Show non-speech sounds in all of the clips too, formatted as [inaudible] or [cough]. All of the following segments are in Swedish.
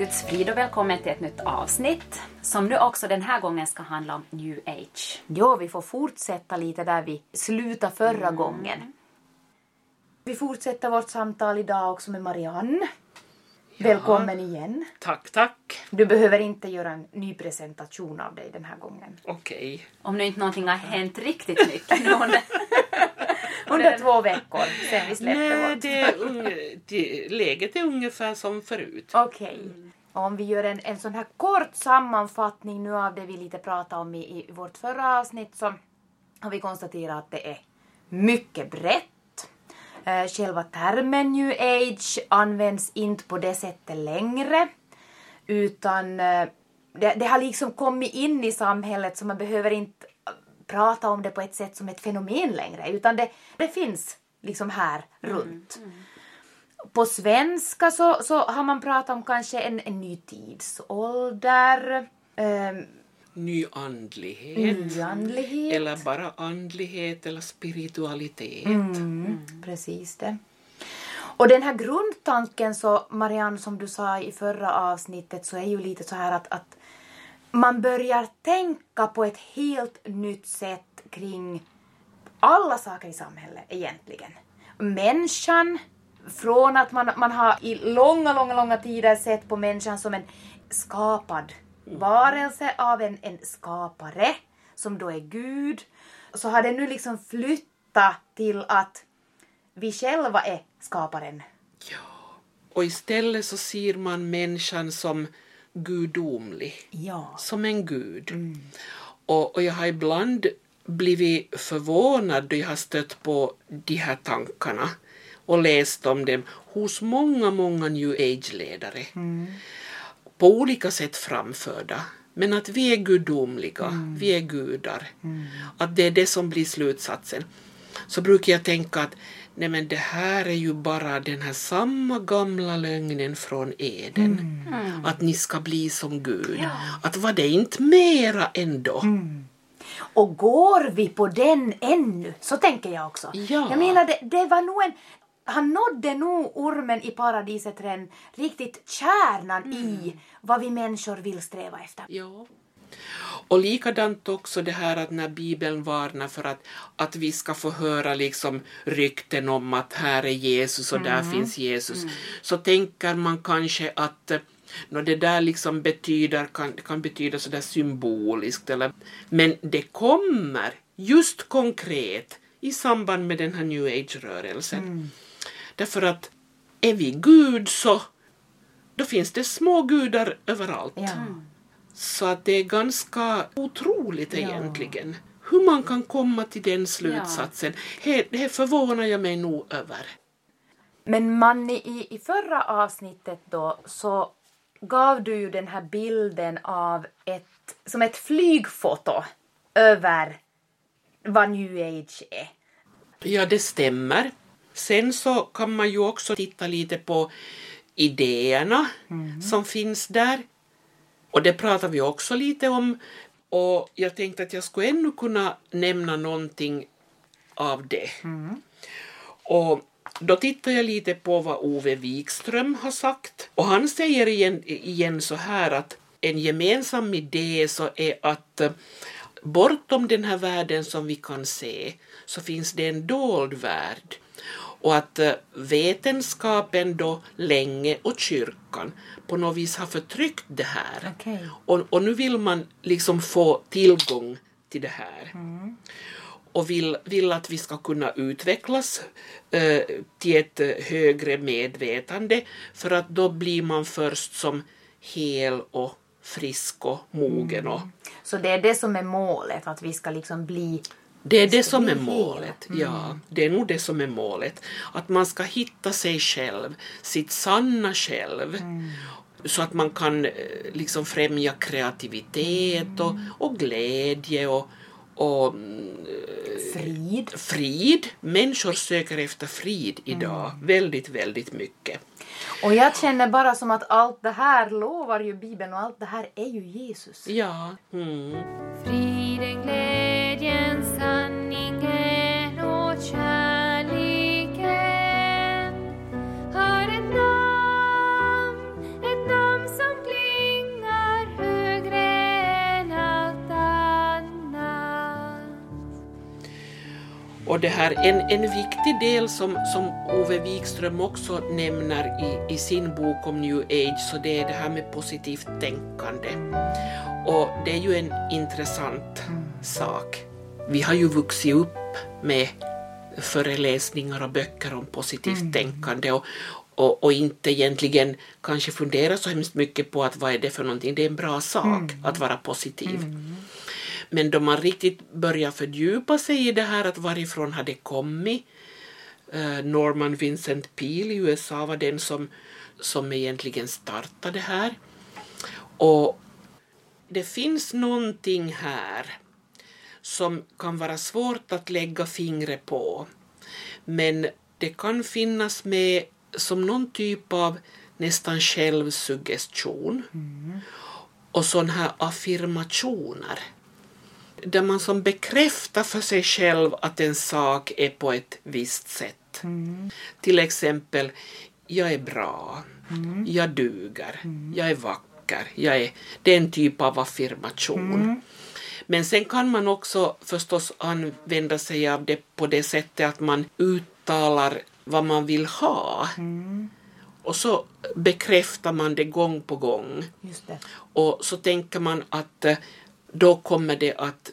Guds frid och välkommen till ett nytt avsnitt som nu också den här gången ska handla om new age. Ja, vi får fortsätta lite där vi slutade förra mm. gången. Vi fortsätter vårt samtal idag också med Marianne. Ja. Välkommen igen. Tack, tack. Du behöver inte göra en ny presentation av dig den här gången. Okej. Okay. Om nu inte någonting har hänt riktigt mycket [laughs] under, under två veckor sen vi släppte Nej, vårt. Det, det, läget är ungefär som förut. Okej. Okay. Mm. Om vi gör en, en sån här kort sammanfattning nu av det vi lite pratade om i, i vårt förra avsnitt så har vi konstaterat att det är mycket brett Eh, själva termen new age används inte på det sättet längre utan eh, det, det, har liksom kommit in i samhället så man behöver inte prata om det på ett sätt som ett fenomen längre utan det, det finns liksom här mm, runt. Mm. På svenska så, så har man pratat om kanske en, en ny tidsålder. Um, nyandlighet. nyandlighet. Eller bara andlighet eller spiritualitet. Mm, mm. Precis det. Och den här grundtanken så Marianne som du sa i förra avsnittet så är ju lite så här att, att man börjar tänka på ett helt nytt sätt kring alla saker i samhället egentligen. Människan, från att man, man har i långa, långa, långa tider sett på människan som en skapad varelse av en, en skapare som då är Gud så har det nu liksom flyttat till att vi själva är skaparen. Ja, och istället så ser man människan som gudomlig, ja. som en gud. Mm. Och, och jag har ibland blivit förvånad då jag har stött på de här tankarna och läst om dem hos många, många new age-ledare. Mm på olika sätt framförda. Men att vi är gudomliga, mm. vi är gudar. Mm. Att det är det som blir slutsatsen. Så brukar jag tänka att nej men det här är ju bara den här samma gamla lögnen från Eden. Mm. Att ni ska bli som Gud. Ja. Att var det inte mera ändå? Mm. Och går vi på den ännu? Så tänker jag också. Ja. Jag menar, det, det var nog en han nådde nog ormen i paradiset redan riktigt kärnan mm. i vad vi människor vill sträva efter. Ja. Och likadant också det här att när Bibeln varnar för att, att vi ska få höra liksom rykten om att här är Jesus och mm. där finns Jesus, mm. så tänker man kanske att No, det där liksom betyder, kan, kan betyda sådär symboliskt, eller, men det kommer just konkret i samband med den här new age-rörelsen. Mm. Därför att är vi Gud så då finns det små gudar överallt. Ja. Mm. Så att det är ganska otroligt egentligen hur man kan komma till den slutsatsen. Ja. Det förvånar jag mig nog över. Men Manni, i, i förra avsnittet då så gav du ju den här bilden av ett, som ett flygfoto över vad new age är. Ja, det stämmer. Sen så kan man ju också titta lite på idéerna mm. som finns där. Och det pratar vi också lite om. Och jag tänkte att jag skulle ännu kunna nämna någonting av det. Mm. Och då tittar jag lite på vad Ove Wikström har sagt. Och han säger igen, igen så här att en gemensam idé så är att eh, bortom den här världen som vi kan se så finns det en dold värld och att eh, vetenskapen då länge och kyrkan på något vis har förtryckt det här. Okay. Och, och, nu vill man liksom få tillgång till det här. Mm. Och vill, vill att vi ska kunna utvecklas eh, till ett eh, högre medvetande för att då blir man först som hel och frisk och mogen. Och... Mm. Så det är det som är målet, att vi ska liksom bli det är det som är målet. Mm. Ja, det är nog det som är målet. Att man ska hitta sig själv, sitt sanna själv. Mm. Så att man kan eh, liksom främja kreativitet mm. och, och glädje och, och frid. frid. Människor söker efter frid idag mm. väldigt, väldigt mycket. Och jag känner bara som att allt det här lovar ju Bibeln och allt det här är ju Jesus. Ja. Mm. Friden, sanningen och kärleken har ett namn, ett namn som klingar högre än allt annat. Och det här, en, en viktig del som, som Ove Wikström också nämner i, i sin bok om new age, så det är det här med positivt tänkande. Och det är ju en intressant sak. Vi har ju vuxit upp med föreläsningar och böcker om positivt tänkande och, och, och inte egentligen kanske fundera så hemskt mycket på att vad är det för någonting. Det är en bra sak att vara positiv. Men då man riktigt börjar fördjupa sig i det här att varifrån har det kommit. Eh, Norman Vincent Peale i USA var den som, som egentligen startade det här. Och det finns någonting här som kan vara svårt att lägga fingret på. Men det kan finnas med som någon typ av nästan självsuggestion och sådana här affirmationer där man som bekräftar för sig själv att en sak är på ett visst sätt. Till exempel, jag är bra, jag duger, jag är vacker, jag är, det är en typ av affirmation. Men sen kan man också förstås använda sig av det på det sättet att man uttalar vad man vill ha. Och så bekräftar man det gång på gång. Och så tänker man att eh, då kommer det att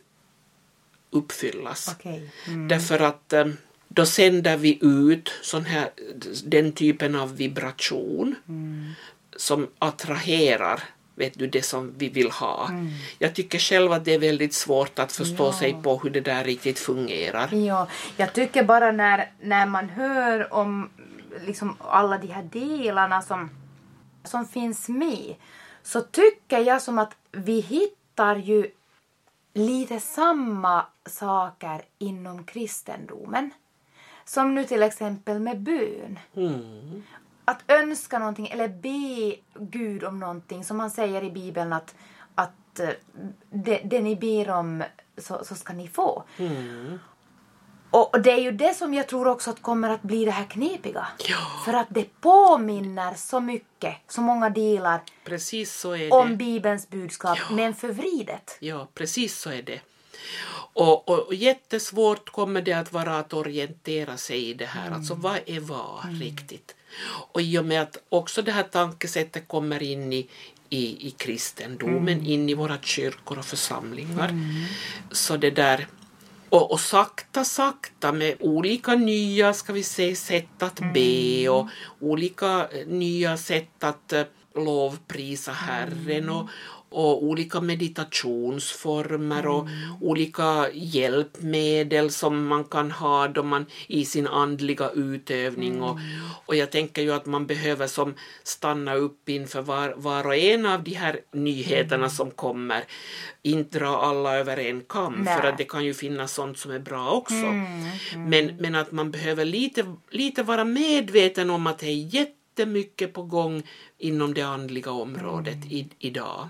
uppfyllas. Okej. Därför att eh, då sänder vi ut sån här, den typen av vibration som attraherar vet du, det som vi vill ha. Jag tycker själv att det är väldigt svårt att förstå sig på hur det där riktigt fungerar. Ja, jag tycker bara när, när man hör om liksom alla de här delarna som, som finns med så tycker jag som att vi hittar ju lite samma saker inom kristendomen. Som nu till exempel med bön. Mm. Att önska någonting eller be Gud om någonting som man säger i Bibeln att, att eh, det, det ni ber om så, så ska ni få. Mm. Och och det är ju det som jag tror också att kommer att bli det här knepiga. Ja. För att det påminner så mycket, så många delar Precis så är om det. Bibelns budskap, Ja. men förvridet. Ja, precis så är det. Och, och, och jättesvårt kommer det att vara att orientera sig i det här. Alltså vad är vad riktigt? Och i och med att också det här tankesättet kommer in i, i, i kristendomen, in i våra kyrkor och församlingar. Så det där och, och sakta, sakta med olika nya, ska vi säga, sätt att be och olika eh, nya sätt att eh, lovprisa Herren och, och olika meditationsformer och olika hjälpmedel som man kan ha då man i sin andliga utövning. Och, och jag tänker ju att man behöver som stanna upp inför var, var och en av de här nyheterna som kommer. Inte dra alla över en kam, för Nej. att det kan ju finnas sånt som är bra också. Men, men att man behöver lite, lite vara medveten om att det är jättemycket på gång inom det andliga området i, idag.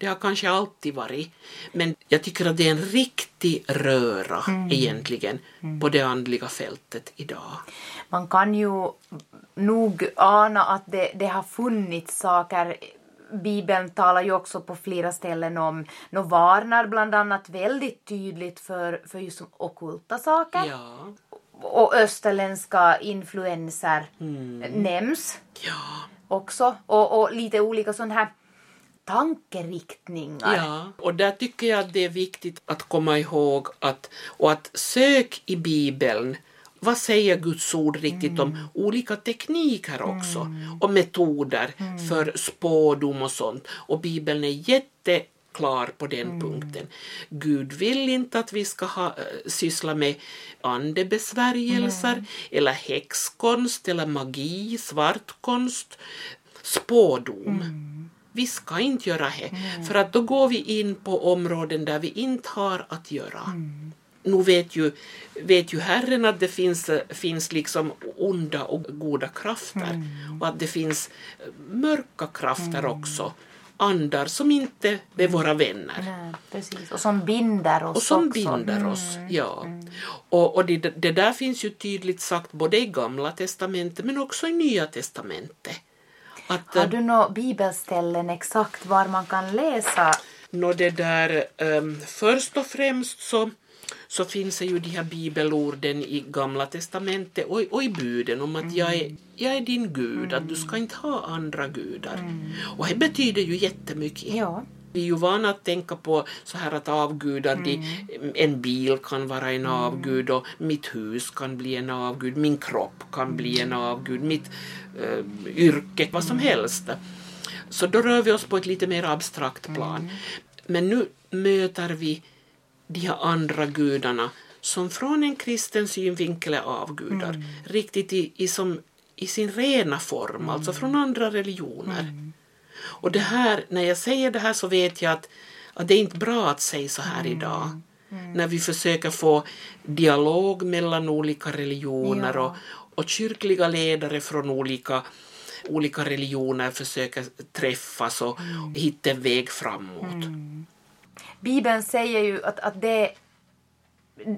Det har kanske alltid varit, men jag tycker att det är en riktig röra egentligen på det andliga fältet idag. Man kan ju nog ana att det, det har funnits saker Bibeln talar ju också på flera ställen om, och varnar bland annat väldigt tydligt för, för just som ockulta saker. Ja, Och österländska influenser nämns ja, också. Och, och lite olika sådana här tankeriktningar. ja. Och där tycker jag att det är viktigt att komma ihåg att, och att sök i Bibeln vad säger Guds ord riktigt om olika tekniker också och metoder för spådom och sånt. Och Bibeln är jätteklar på den punkten. Gud vill inte att vi ska ha, äh, syssla med andebesvärjelser eller häxkonst eller magi, svartkonst, spådom. Vi ska inte göra det, för att då går vi in på områden där vi inte har att göra. Nu vet ju, vet ju Herren att det finns, finns liksom onda och goda krafter och att det finns mörka krafter också. Andar som inte är våra vänner. Nej, precis. Och som binder oss Och som också. Mm. binder oss, ja. Och, och det, det där finns ju tydligt sagt både i Gamla testamentet men också i Nya testamentet. Att, Har du några bibelställen exakt var man kan läsa? Nå det där, ehm, först och främst så, så finns det ju de här bibelorden i Gamla testamentet och, och i buden om att jag, är, jag är din Gud, att du ska inte ha andra gudar. Och det betyder ju jättemycket. Ja. Vi är ju vana att tänka på så här att avgudar, de, en bil kan vara en avgud och mitt hus kan bli en avgud, min kropp kan bli en avgud, mitt eh, yrke, vad som helst. Så då rör vi oss på ett lite mer abstrakt plan. Men nu möter vi de här andra gudarna som från en kristen synvinkel är avgudar, riktigt i, i, som, i sin rena form, alltså från andra religioner. Och det här, när jag säger det här så vet jag att, att det är inte bra att säga så här idag. När vi försöker få dialog mellan olika religioner Ja. och, och kyrkliga ledare från olika, olika religioner försöker träffas och hitta en väg framåt. Bibeln säger ju att, att det,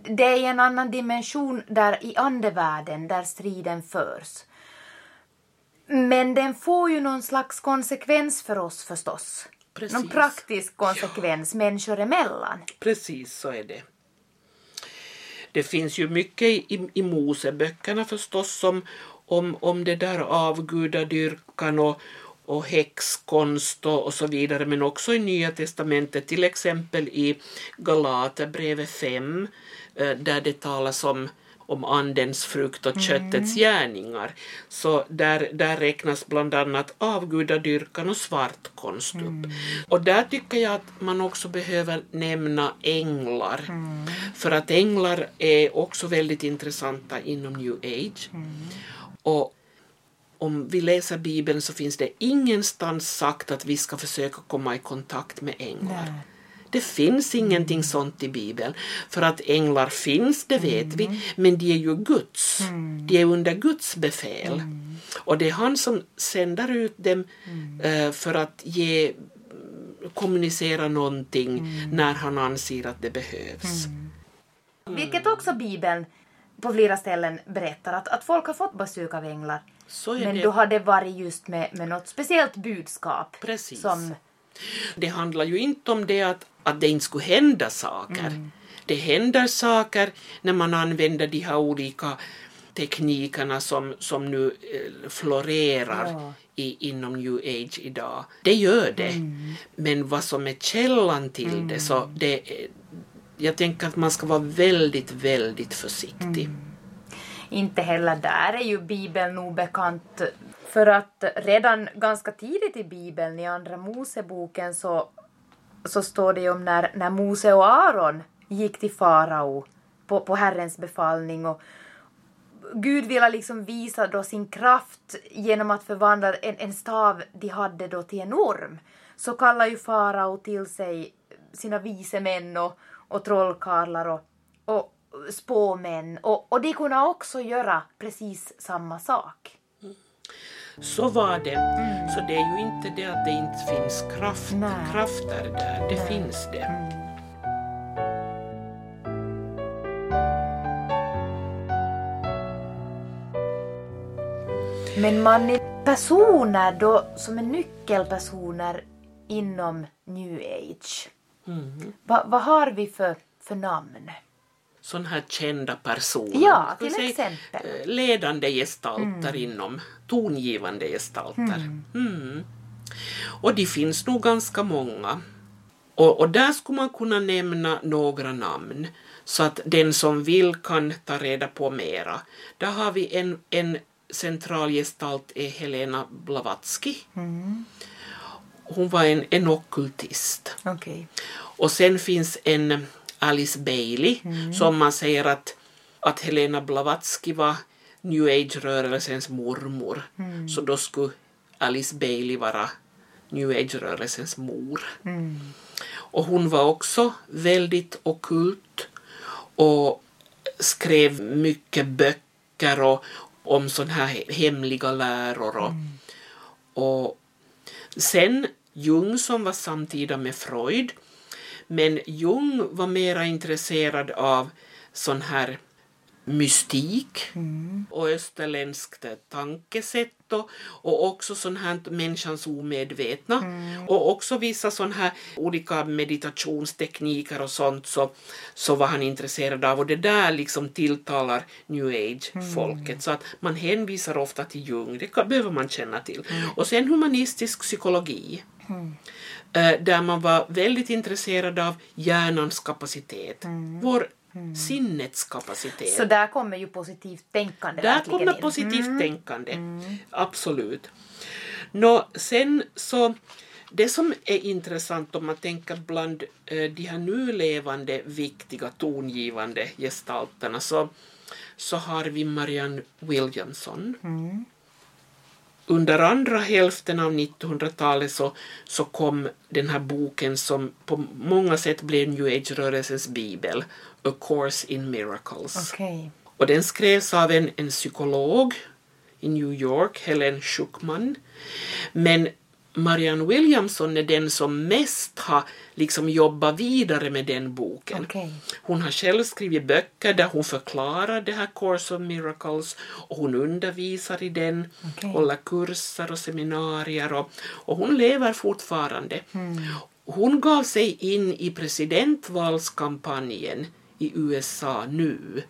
det är en annan dimension där i andevärlden där striden förs. Men den får ju någon slags konsekvens för oss förstås. Precis. Någon praktisk konsekvens människor emellan. Precis så är det. Det finns ju mycket i, i Moseböckerna förstås om, om, om det där avgudadyrkan och, och häxkonst och, så vidare, men också i Nya testamentet, till exempel i Galaterbrevet 5, eh, där det talas om om andens frukt och köttets gärningar. Så där, där räknas bland annat avgudadyrkan och svartkonst upp. Och där tycker jag att man också behöver nämna änglar. För att änglar är också väldigt intressanta inom new age. Och om vi läser Bibeln så finns det ingenstans sagt att vi ska försöka komma i kontakt med änglar. Nej. Det finns ingenting sånt i Bibeln. För att änglar finns, det vet vi, men de är ju Guds. De är under Guds befäl. Och det är han som sänder ut dem eh, för att ge kommunicera någonting när han anser att det behövs. Vilket också Bibeln på flera ställen berättar att, att folk har fått besök av änglar. Men det. då har det varit just med, med något speciellt budskap. Precis. Som, Det handlar ju inte om det att, att det inte skulle hända saker. Det händer saker när man använder de här olika teknikerna som, som nu eh, florerar Ja. i, inom new age idag. Det gör det. Men vad som är källan till det, så det är, jag tänker att man ska vara väldigt, väldigt försiktig inte heller där är ju Bibeln obekant. För att redan ganska tidigt i Bibeln, i Andra Moseboken, så, så står det ju om när, när Mose och Aron gick till farao på, på Herrens befallning. Och Gud ville liksom visa då sin kraft genom att förvandla en, en stav de hade då till en orm. Så kallar ju farao till sig sina vise män och, och trollkarlar och, och spåmän. Och, och de kunde också göra precis samma sak. Så var det. Så det är ju inte det att det inte finns kraft, Nej. krafter där, det finns det. Men man är personer då som är nyckelpersoner inom new age. Va, vad har vi för, för namn? Sådana här kända personer. Ja, till säga, exempel. eh, Ledande gestalter inom tongivande gestalter. Mm. Och det finns nog ganska många. Och, och där skulle man kunna nämna några namn så att den som vill kan ta reda på mera. Där har vi en, en central gestalt är Helena Blavatsky. Hon var en, en ockultist. Okej. Och sen finns en Alice Bailey, som man säger att, att Helena Blavatsky var new age-rörelsens mormor. Så då skulle Alice Bailey vara new age-rörelsens mor. Och hon var också väldigt okult och skrev mycket böcker och, om sådana här hemliga läror. Och, och sen Jung som var samtida med Freud. Men Jung var mera intresserad av sån här mystik och österländskt tankesätt och, och också sån här människans omedvetna. Och också vissa sån här olika meditationstekniker och sånt så, så var han intresserad av. Och det där liksom tilltalar new age-folket. Så att man hänvisar ofta till Jung, det behöver man känna till. Och sen humanistisk psykologi. Eh, där man var väldigt intresserad av hjärnans kapacitet, vår sinnets kapacitet. Så där kommer ju positivt tänkande Där kommer in. positivt tänkande, absolut. Nå, sen så, det som är intressant om man tänker bland eh, de här nu levande, viktiga, tongivande gestalterna så, så har vi Marianne Williamson. Under andra hälften av 1900-talet så, så kom den här boken som på många sätt blev New Age-rörelsens bibel, A Course in Miracles. Okej. Och den skrevs av en, en psykolog i New York, Helen Schuckman. Men Marianne Williamson är den som mest har liksom jobbat vidare med den boken. Okej. Hon har själv skrivit böcker där hon förklarar det här Course of Miracles och hon undervisar i den, Okej. håller kurser och seminarier och, och hon lever fortfarande. Hon gav sig in i presidentvalskampanjen i USA nu.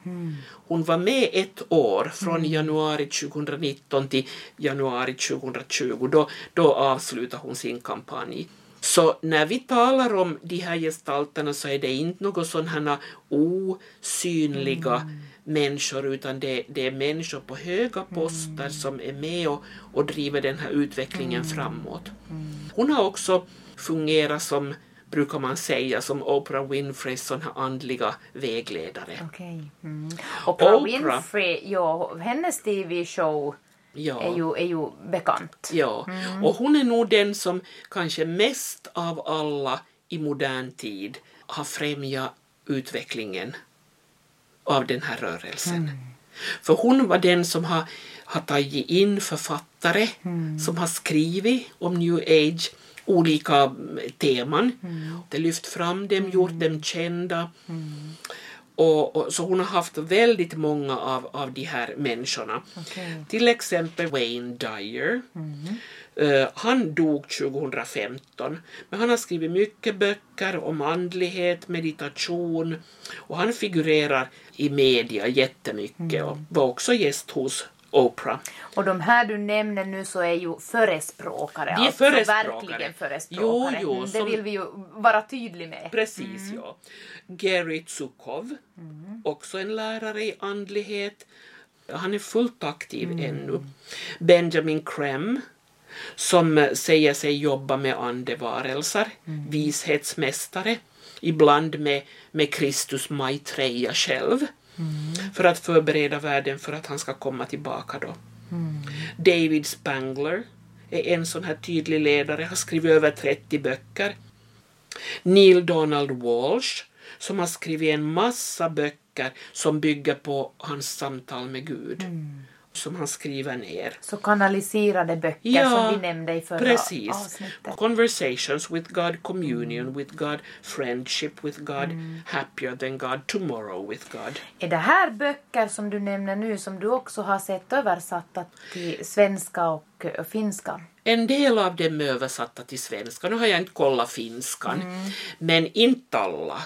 Hon var med ett år, från januari 2019 till januari 2020. Då, då avslutade hon sin kampanj. Så när vi talar om de här gestalterna så är det inte några sådana osynliga människor utan det, det är människor på höga poster som är med och, och driver den här utvecklingen framåt. Hon har också fungerat som, brukar man säga, som Oprah Winfreys sån här andliga vägledare. Okej. Mm. Oprah Oprah. Winfrey, ja, hennes TV-show Ja. är, ju, är ju bekant. Ja, och hon är nog den som kanske mest av alla i modern tid har främjat utvecklingen av den här rörelsen. För hon var den som har, har tagit in författare som har skrivit om new age, olika mm, teman. Det lyft fram dem, gjort dem kända. Och, och, så hon har haft väldigt många av, av de här människorna. Okej. Till exempel Wayne Dyer. Eh, han dog 2015, men han har skrivit mycket böcker om andlighet, meditation och han figurerar i media jättemycket och var också gäst hos Oprah. Och de här du nämner nu så är ju förespråkare. De är alltså förespråkare. verkligen förespråkare. Jo, jo, Mm, det som- vill vi ju vara tydliga med. Precis, ja. Gary Tsukov, också en lärare i andlighet. Han är fullt aktiv ännu. Benjamin Krem, som eh, säger sig jobba med andevarelser, vishetsmästare, ibland med, med Kristus Maitreya själv, för att förbereda världen för att han ska komma tillbaka då. David Spangler är en sån här tydlig ledare, har skrivit över 30 böcker. Neil Donald Walsh som har skrivit en massa böcker som bygger på hans samtal med Gud. Som han skriver ner. Så kanaliserade böcker Ja, som vi nämnde i förra Precis. avsnittet. Conversations with God, communion with God, friendship with God, happier than God, tomorrow with God. Är det här böcker som du nämner nu som du också har sett översatta till svenska och eh, finska? En del av dem är översatta till svenska. Nu har jag inte kollat finskan, men inte alla.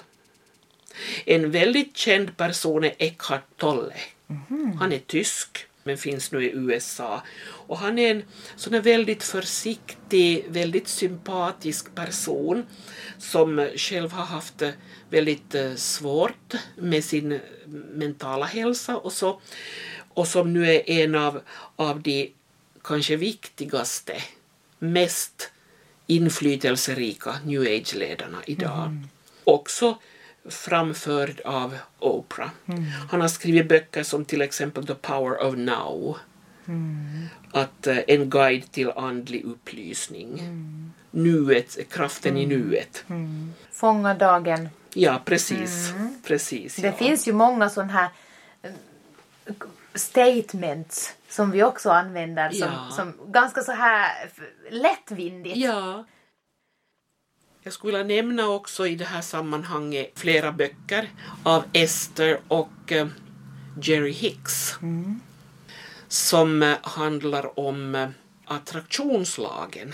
En väldigt känd person är Eckhart Tolle. Han är tysk, men finns nu i USA. Och han är en sån här väldigt försiktig, väldigt sympatisk person som själv har haft väldigt eh, svårt med sin eh, mentala hälsa och så. Och som nu är en av, av de kanske viktigaste, mest inflytelserika new age-ledarna idag. Också framförd av Oprah. Han har skrivit böcker som till exempel The Power of Now. Att eh, en guide till andlig upplysning. Nuet, kraften i nuet. Fånga dagen. Ja, precis. precis Det ja. finns ju många sådana här eh, statements som vi också använder som, Ja. som ganska så här lättvindigt. Ja. Jag skulle vilja nämna också i det här sammanhanget flera böcker av Esther och eh, Jerry Hicks. som eh, handlar om eh, attraktionslagen.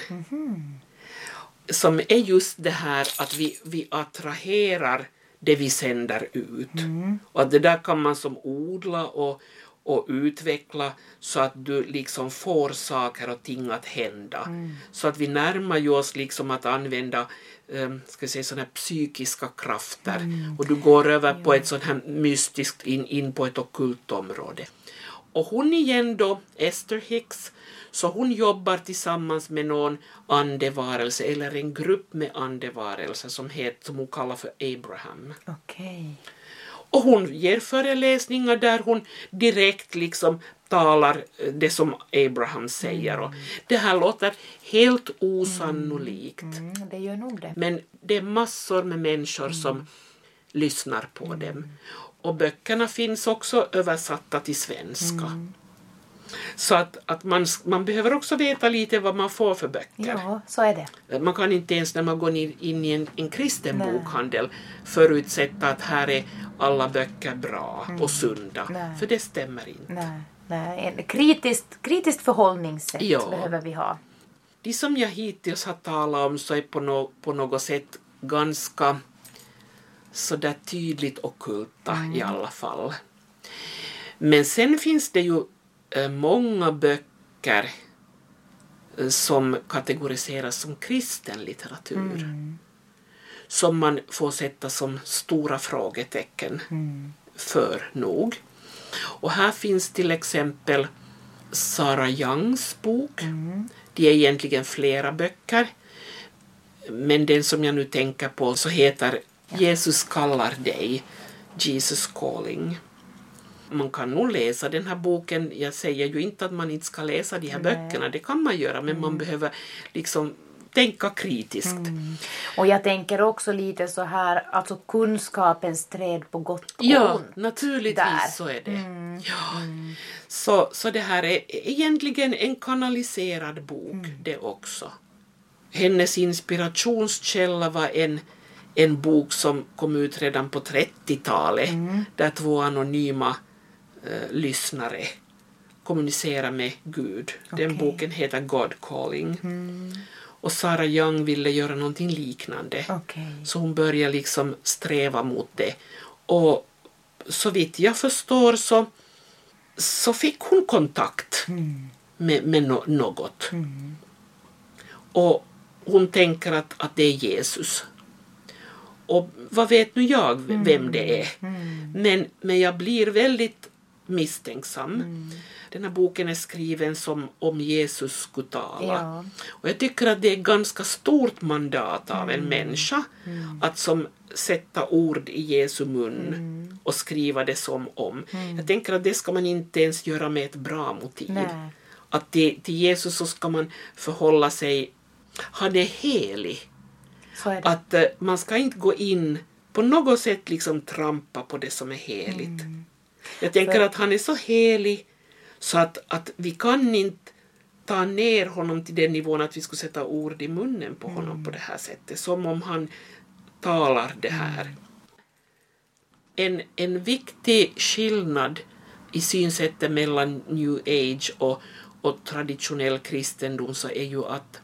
Som är just det här att vi, vi attraherar det vi sänder ut. Och att det där kan man som odla och, och utveckla så att du liksom får saker och ting att hända. Så att vi närmar ju oss liksom att använda um, ska säga, såna psykiska krafter och du går över på ett sånt här mystiskt in, in på ett ockult område. Och hon igen då, Esther Hicks, så hon jobbar tillsammans med någon andevarelse eller en grupp med andevarelser som, heter, som hon kallar för Abraham. Okej. Och hon ger föreläsningar där hon direkt liksom talar eh, det som Abraham säger. Och det här låter helt osannolikt. Mm, det gör nog det. Men det är massor med människor som lyssnar på dem. Och böckerna finns också översatta till svenska. Så att, att man, man behöver också veta lite vad man får för böcker. Ja, så är det. Man kan inte ens när man går in, in i en, en kristen Nej. bokhandel förutsätta att här är alla böcker bra och sunda. Nej. För det stämmer inte. Nej, nej. En kritiskt, kritiskt förhållningssätt Ja. behöver vi ha. De som jag hittills har talat om så är på, no, på något sätt ganska sådär tydligt ockulta i alla fall. Men sen finns det ju eh, många böcker eh, som kategoriseras som kristen litteratur. Som man får sätta som stora frågetecken för nog. Och här finns till exempel Sara Youngs bok. Det är egentligen flera böcker. Men den som jag nu tänker på så heter Jesus kallar dig, Jesus calling. Man kan nog läsa den här boken. Jag säger ju inte att man inte ska läsa de här böckerna, det kan man göra, men man behöver liksom tänka kritiskt. Och jag tänker också lite så här, alltså kunskapens träd på gott och Ja, ont. naturligtvis där. så är det. Ja. Så, så det här är egentligen en kanaliserad bok det också. Hennes inspirationskälla var en, en bok som kom ut redan på 30-talet där två anonyma eh, lyssnare kommunicerar med Gud. Den boken heter God calling. Och Sarah Young ville göra någonting liknande. Okej. Så hon börjar liksom sträva mot det. Och så vitt jag förstår så, så fick hon kontakt med, med no, något. Och hon tänker att, att det är Jesus. Och vad vet nu jag vem det är? Men, men jag blir väldigt misstänksam. Den här boken är skriven som om Jesus skulle tala. Ja. Och jag tycker att det är ett ganska stort mandat av en människa att som sätta ord i Jesu mun och skriva det som om. Jag tänker att det ska man inte ens göra med ett bra motiv. Nej. Att till, till Jesus så ska man förhålla sig, han är helig. Är det. Att eh, man ska inte gå in på något sätt liksom trampa på det som är heligt. Jag tänker att han är så helig så att, att vi kan inte ta ner honom till den nivån att vi skulle sätta ord i munnen på honom på det här sättet. Som om han talar det här. En, en viktig skillnad i synsättet mellan new age och, och traditionell kristendom så är ju att,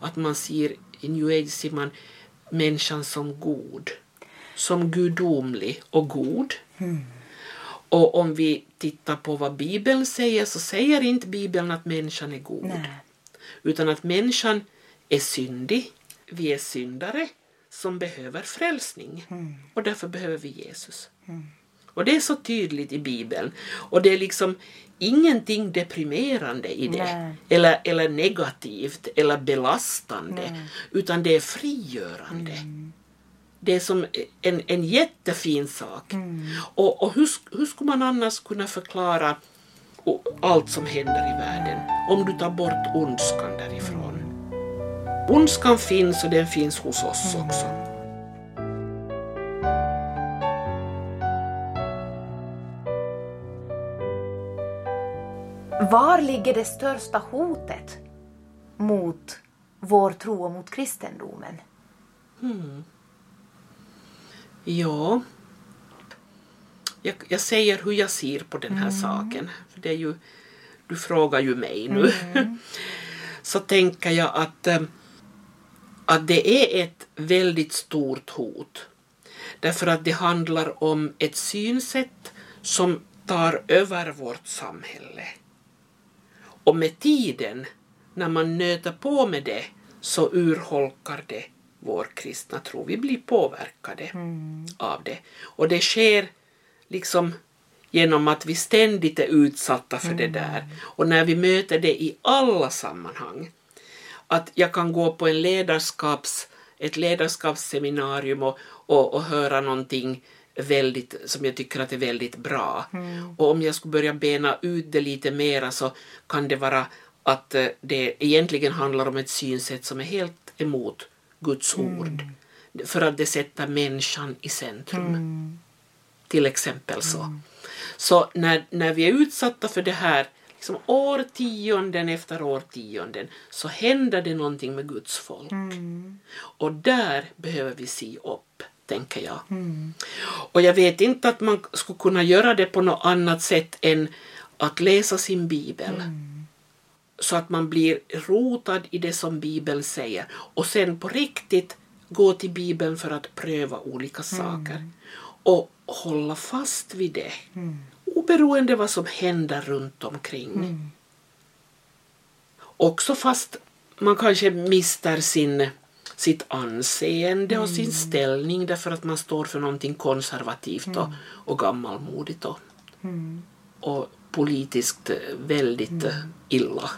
att man ser i new age ser man människan som god. Som gudomlig och god. Och om vi tittar på vad Bibeln säger så säger inte Bibeln att människan är god. Nej. Utan att människan är syndig. Vi är syndare som behöver frälsning. Och därför behöver vi Jesus. Och det är så tydligt i Bibeln. Och det är liksom ingenting deprimerande i det. Nej. Eller, eller negativt eller belastande. Utan det är frigörande. Det är som en, en jättefin sak. Och, och hur, hur skulle man annars kunna förklara allt som händer i världen om du tar bort ondskan därifrån? Ondskan finns och den finns hos oss också. Var ligger det största hotet mot vår tro och mot kristendomen? Ja. Jag, jag säger hur jag ser på den här saken. För det är ju du frågar ju mig nu, [laughs] så tänker jag att, eh, att det är ett väldigt stort hot. Därför att det handlar om ett synsätt som tar över vårt samhälle. Och med tiden, när man nöter på med det, så urholkar det vår kristna tro. Vi blir påverkade av det. Och det sker liksom genom att vi ständigt är utsatta för det där. Och när vi möter det i alla sammanhang. Att jag kan gå på en ledarskaps, ett ledarskapsseminarium och, och, och höra någonting väldigt, som jag tycker att är väldigt bra. Och om jag skulle börja bena ut det lite mera så kan det vara att eh, det egentligen handlar om ett synsätt som är helt emot Guds ord. För att det sätter människan i centrum. Till exempel så. Så när, när vi är utsatta för det här liksom årtionden efter årtionden så händer det någonting med Guds folk. Och där behöver vi se upp, tänker jag. Och jag vet inte att man skulle kunna göra det på något annat sätt än att läsa sin bibel. Så att man blir rotad i det som Bibeln säger. Och sen på riktigt gå till Bibeln för att pröva olika saker. Och hålla fast vid det. Oberoende vad som händer runt omkring. Också fast man kanske mister sin, sitt anseende och sin ställning därför att man står för någonting konservativt och, och gammalmodigt och, och politiskt väldigt illa.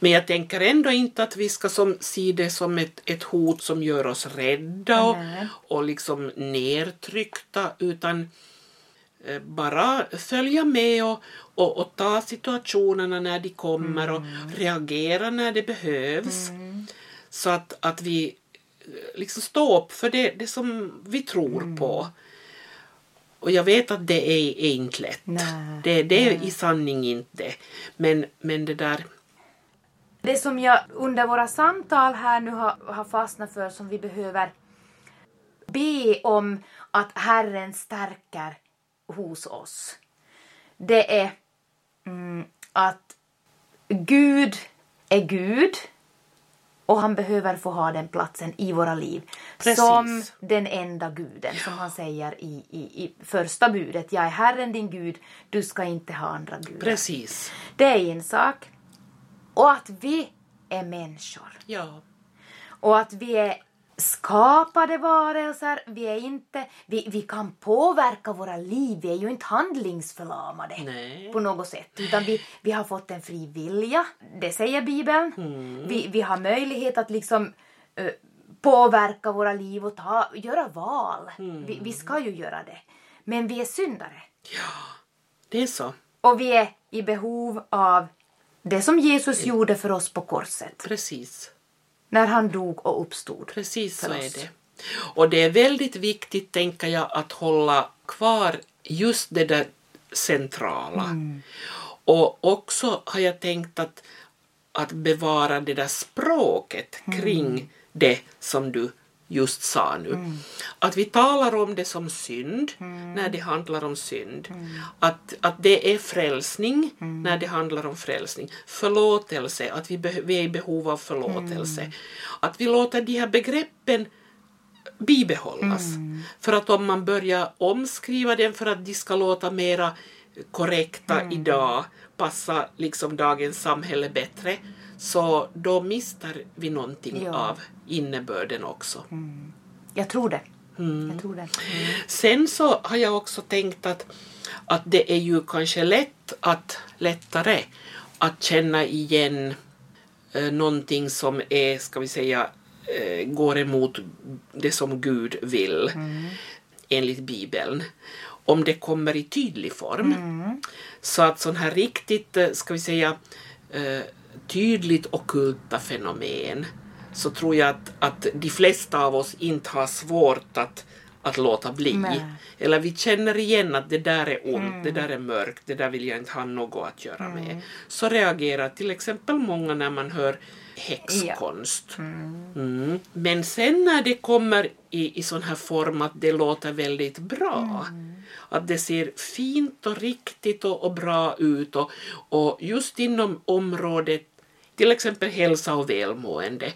Men jag tänker ändå inte att vi ska som, se det som ett, ett hot som gör oss rädda och, Nej. och liksom nedtryckta utan eh, bara följa med och, och, och ta situationerna när de kommer och reagera när det behövs. Så att, att vi eh, liksom står upp för det, det som vi tror på. Och jag vet att det är, är inte lätt. Nej, det, det är i sanning inte. Men, men det där... Det som jag under våra samtal här nu har, har fastnat för som vi behöver be om att Herren stärker hos oss. Det är mm, att Gud är Gud och han behöver få ha den platsen i våra liv. Precis. Som den enda guden, som han säger i, i, i första budet. Jag är Herren din Gud, du ska inte ha andra gudar. Precis. Det är en sak. Och att vi är människor. Ja. Och att vi är skapade varelser. Vi, är inte, vi, vi kan påverka våra liv. Vi är ju inte handlingsförlamade Nej. på något sätt. Utan vi, vi har fått en fri vilja. Det säger Bibeln. Vi, vi har möjlighet att liksom eh, påverka våra liv och ta, göra val. Vi, vi ska ju göra det. Men vi är syndare. Det är så. Och vi är i behov av det som Jesus gjorde för oss på korset. Precis. När han dog och uppstod. Precis så är det. Och det är väldigt viktigt, tänker jag, att hålla kvar just det där centrala. Mm. Och också har jag tänkt att, att bevara det där språket Mm. kring det som du just sa nu. Att vi talar om det som synd Mm. när det handlar om synd. Att, att det är frälsning när det handlar om frälsning. Förlåtelse, att vi, vi är i behov av förlåtelse. Att vi låter de här begreppen bibehållas. För att om man börjar omskriva den för att de ska låta mera korrekta idag, passa liksom dagens samhälle bättre, så då mister vi någonting Ja. av innebörden också. Jag tror det. Mm. Jag tror det. Sen så har jag också tänkt att, att det är ju kanske lätt att, lättare att känna igen eh, någonting som är, ska vi säga, eh, går emot det som Gud vill enligt Bibeln. Om det kommer i tydlig form. Så att sån här riktigt, eh, ska vi säga, eh, tydligt ockulta fenomen så tror jag att, att de flesta av oss inte har svårt att, att låta bli. Nej. Eller vi känner igen att det där är ont, det där är mörkt, det där vill jag inte ha något att göra med. Så reagerar till exempel många när man hör häxkonst. Mm. Men sen när det kommer i, i sån här form att det låter väldigt bra, att det ser fint och riktigt och, och bra ut och, och just inom området till exempel hälsa och välmående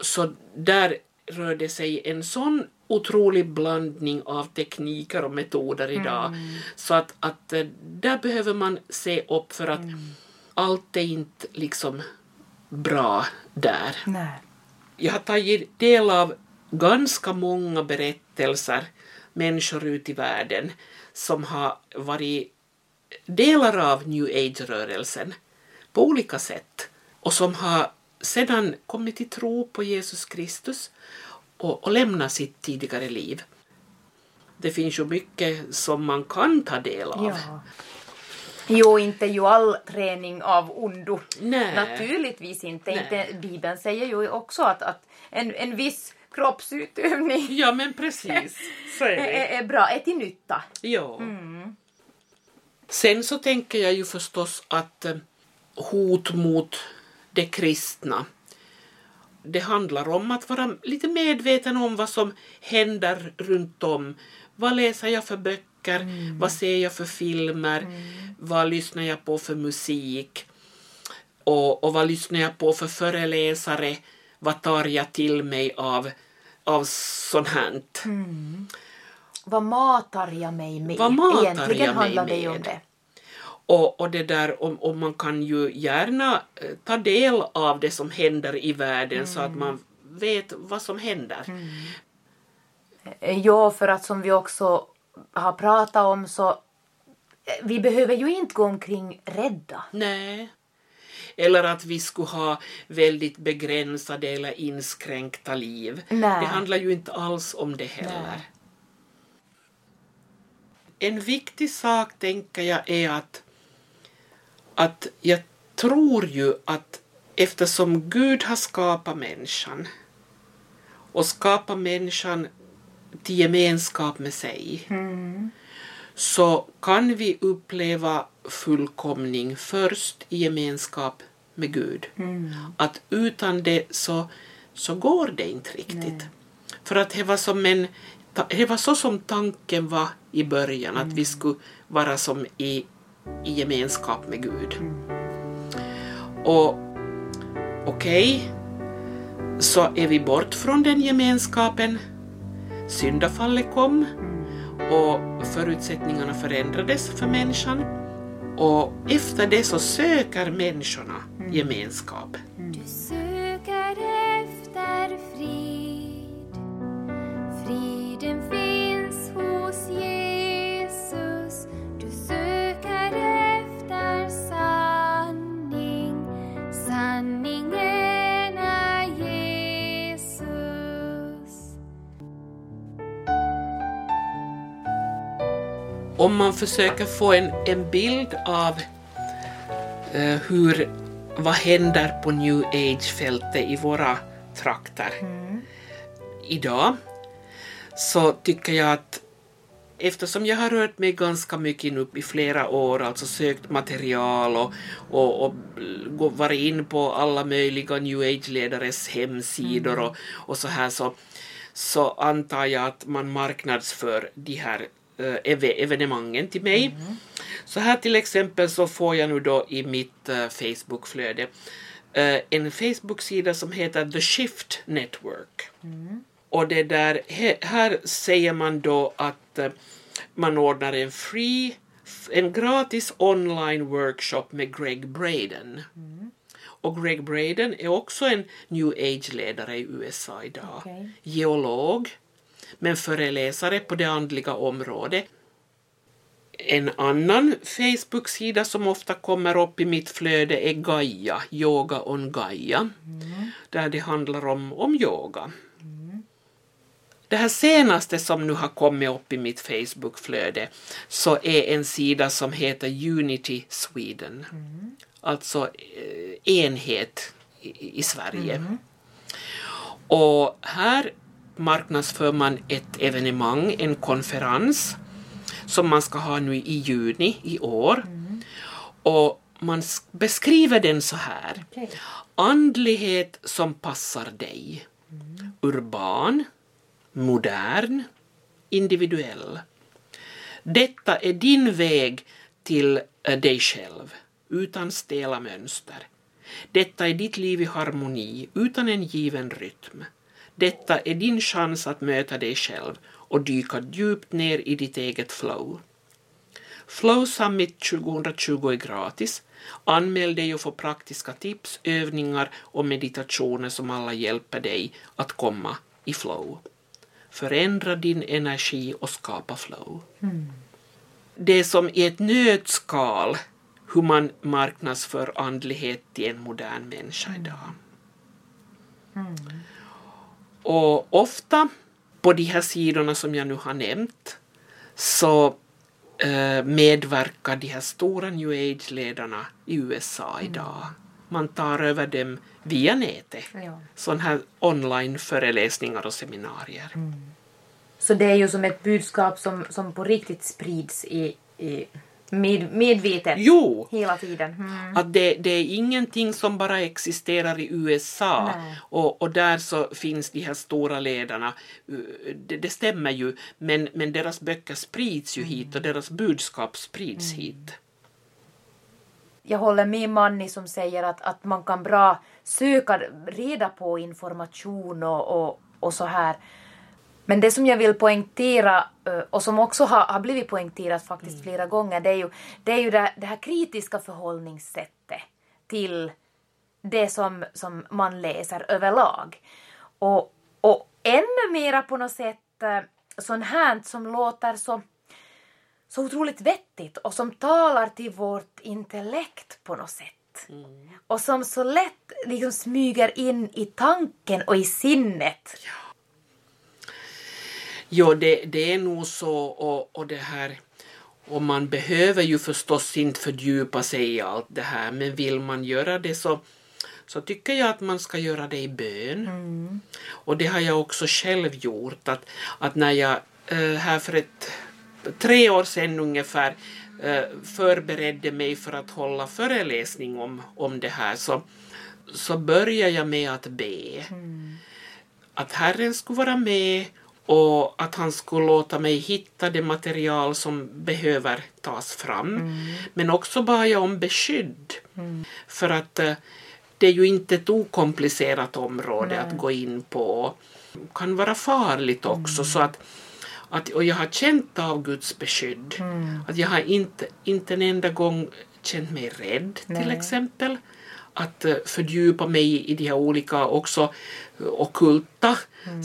så där rör det sig en sån otrolig blandning av tekniker och metoder idag. Så att, att eh, där behöver man se upp för att allt är inte liksom bra där. Nej. Jag har tagit del av ganska många berättelser, människor ute i världen, som har varit delar av new age-rörelsen på olika sätt och som har sedan kommit till tro på Jesus Kristus och, och lämnat sitt tidigare liv. Det finns ju mycket som man kan ta del av. Ja. Jo, inte ju all träning av ondo. Nej. Naturligtvis inte. Inte. Bibeln säger ju också att, att en, en viss kroppsutövning Ja, men precis. [laughs] Så är det. är, bra, är till nytta. Ja. Sen så tänker jag ju förstås att eh, hot mot det kristna det handlar om att vara lite medveten om vad som händer runt om. Vad läser jag för böcker? Vad ser jag för filmer? Vad lyssnar jag på för musik? Och, och vad lyssnar jag på för föreläsare? Vad tar jag till mig av, av sånt här? Vad matar jag mig med? Vad matar Egentligen jag mig handlar det ju om det. Och, och det där, och, och man kan ju gärna eh, ta del av det som händer i världen så att man vet vad som händer. Eh, Ja, för att som vi också har pratat om så eh, vi behöver ju inte gå omkring rädda. Nej. Eller att vi skulle ha väldigt begränsade eller inskränkta liv. Nej. Det handlar ju inte alls om det heller. Nej. En viktig sak tänker jag är att, att jag tror ju att eftersom Gud har skapat människan och skapat människan till gemenskap med sig så kan vi uppleva fullkomning först i gemenskap med Gud. Att utan det så, så går det inte riktigt. För att det var, som en, det var så som tanken var i början, att vi skulle vara som i, i gemenskap med Gud. Och okej, så är vi bort från den gemenskapen. Syndafallet kom och förutsättningarna förändrades för människan. Och efter det så söker människorna gemenskap. Du söker efter frid. Om man försöker få en, en bild av eh, hur, vad händer på new age-fältet i våra trakter idag, så tycker jag att eftersom jag har rört mig ganska mycket nu i flera år, alltså sökt material och, och, och varit in på alla möjliga new age-ledares hemsidor och, och så här så, så antar jag att man marknadsför de här eh, eve- evenemangen till mig. Så här till exempel så får jag nu då i mitt uh, Facebookflöde eh, en Facebook-sida som heter The Shift Network. Och det där, här säger man då att eh, man ordnar en free, en gratis online workshop med Greg Braden. Och Greg Braden är också en new age-ledare i USA idag. Okej. Geolog, men föreläsare på det andliga området. En annan Facebook-sida som ofta kommer upp i mitt flöde är Gaia, Yoga on Gaia, där det handlar om, om yoga. Det här senaste som nu har kommit upp i mitt Facebook-flöde så är en sida som heter Unity Sweden. Alltså eh, enhet i, i Sverige. Och här marknadsför man ett evenemang, en konferens som man ska ha nu i juni i år. Och man beskriver den så här. Okej. Andlighet som passar dig. Urban, modern, individuell. Detta är din väg till eh, dig själv, utan stela mönster. Detta är ditt liv i harmoni, utan en given rytm. Detta är din chans att möta dig själv och dyka djupt ner i ditt eget flow. Flow Summit 2020 är gratis. Anmäl dig och få praktiska tips, övningar och meditationer som alla hjälper dig att komma i flow. Förändra din energi och skapa flow. Det är som i ett nötskal hur man marknadsför andlighet till en modern människa idag. Och ofta på de här sidorna som jag nu har nämnt så eh, medverkar de här stora new age-ledarna i USA idag. Man tar över dem via nätet. Ja. Sådana här online-föreläsningar och seminarier. Så det är ju som ett budskap som, som på riktigt sprids i, i med, medvetet Jo! hela tiden. Mm. Att det, det är ingenting som bara existerar i USA Nej. och, och där så finns de här stora ledarna. Uh, Det, det stämmer ju, men, men deras böcker sprids ju hit och deras budskap sprids hit. Jag håller med Manni som säger att, att man kan bra söka reda på information och, och, och så här. Men det som jag vill poängtera eh, och som också har, har blivit poängterat faktiskt flera gånger det är ju det, är ju det, det här kritiska förhållningssättet till det som, som man läser överlag. Och, och ännu mera på något sätt eh, sånt här som låter så så otroligt vettigt och som talar till vårt intellekt på något sätt. Och som så lätt liksom smyger in i tanken och i sinnet. Jo, det, det är nog så och, och det här och man behöver ju förstås inte fördjupa sig i allt det här men vill man göra det så, så tycker jag att man ska göra det i bön. Och det har jag också själv gjort att, att när jag eh, här för ett tre år sedan ungefär eh, förberedde mig för att hålla föreläsning om, om det här så, så började jag med att be. Att Herren skulle vara med och att han skulle låta mig hitta det material som behöver tas fram. Men också bad jag om beskydd. För att eh, det är ju inte ett okomplicerat område att gå in på. Det kan vara farligt också. Så att, att, och jag har känt av Guds beskydd. Att jag har inte, inte en enda gång känt mig rädd till Nej. exempel. Att eh, fördjupa mig i de här olika också eh, ockulta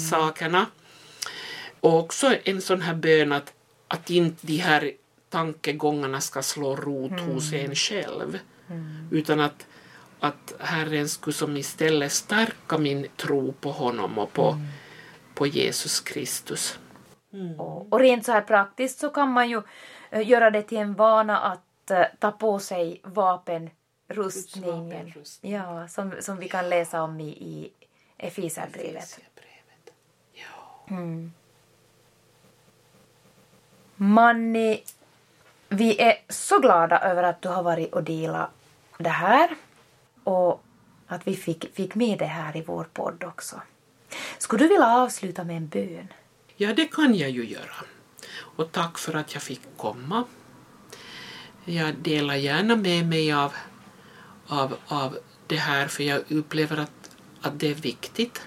sakerna. Och också en sån här bön att, att inte de här tankegångarna ska slå rot hos en själv. Utan att, att Herren skulle som istället stärka min tro på honom och på, på Jesus Kristus. Och, och rent så här praktiskt så kan man ju eh, göra det till en vana att eh, ta på sig vapenrustningen. vapenrustning. Ja, som, som vi kan läsa om i, i. Efesierbrevet. Ja. Manni, vi är så glada över att du har varit och delat det här och att vi fick, fick med det här i vår podd också. Skulle du vilja avsluta med en bön? Ja, det kan jag ju göra. Och tack för att jag fick komma. Jag delar gärna med mig av, av, av det här för jag upplever att, att det är viktigt.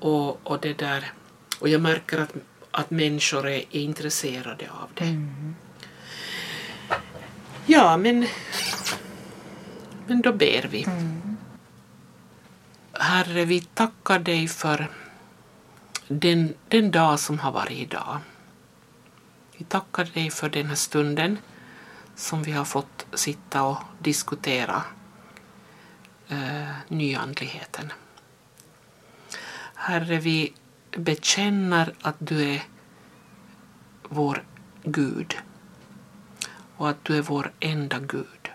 Och, och, det där, och jag märker att, att människor är, är intresserade av det. Ja, men, men då ber vi. Herre, vi tackar dig för den, den dag som har varit idag. Vi tackar dig för den här stunden som vi har fått sitta och diskutera eh, nyandligheten. Herre, vi bekänner att du är vår Gud och att du är vår enda Gud.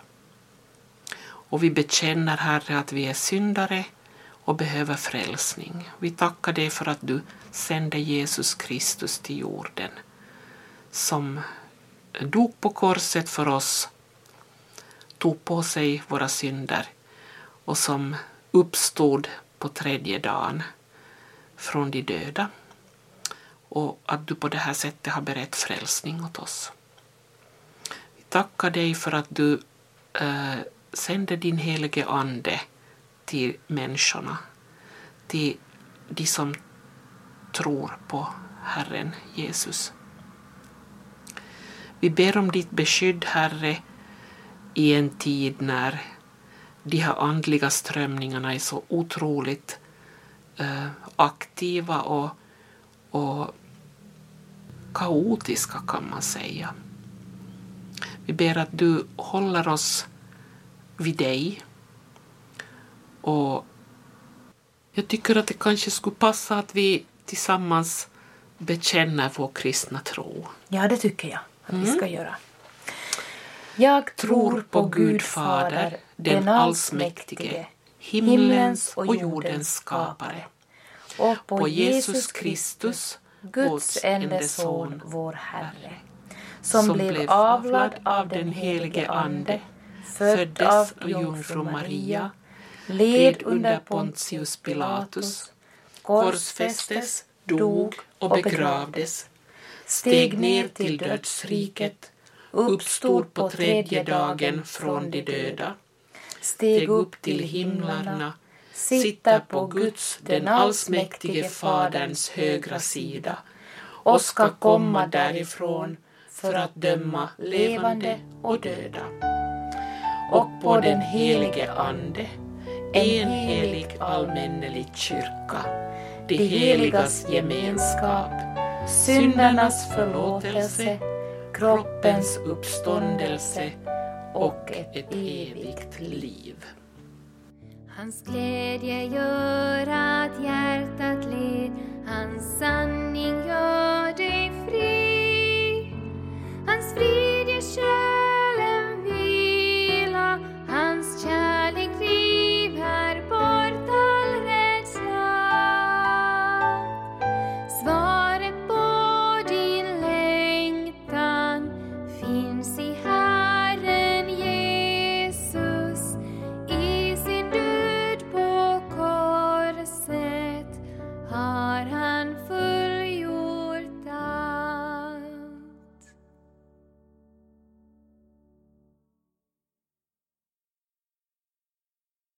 Och vi bekänner, Herre, att vi är syndare och behöver frälsning. Vi tackar dig för att du sände Jesus Kristus till jorden som dog på korset för oss, tog på sig våra synder och som uppstod på tredje dagen från de döda. och att du på det här sättet har berett frälsning åt oss. Vi tackar dig för att du eh, sände din helige Ande till människorna, till de som tror på Herren Jesus. Vi ber om ditt beskydd, Herre, i en tid när de här andliga strömningarna är så otroligt eh, aktiva och, och kaotiska kan man säga. Vi ber att du håller oss vid dig och jag tycker att det kanske skulle passa att vi tillsammans bekänner vår kristna tro. Ja, det tycker jag att vi ska göra. Jag tror på Gud Fader, den allsmäktige, himlens och jordens skapare, och på Jesus Kristus, Guds enda son, vår Herre, som blev avlad av den helige Ande, född av jungfru Maria, led under Pontius Pilatus, korsfästes, dog och begravdes, steg ner till dödsriket, uppstod på tredje dagen från de döda, steg upp till himlarna, sitter på Guds, den allsmäktige Faderns högra sida. och ska komma därifrån för att döma levande och döda. Och på den helige Ande, en helig allmännelig kyrka, de heligas gemenskap, syndernas förlåtelse, kroppens uppståndelse och ett, ett evigt liv. Hans glädje gör att hjärtat ler hans sanning gör dig fri. Hans frid ger kärlek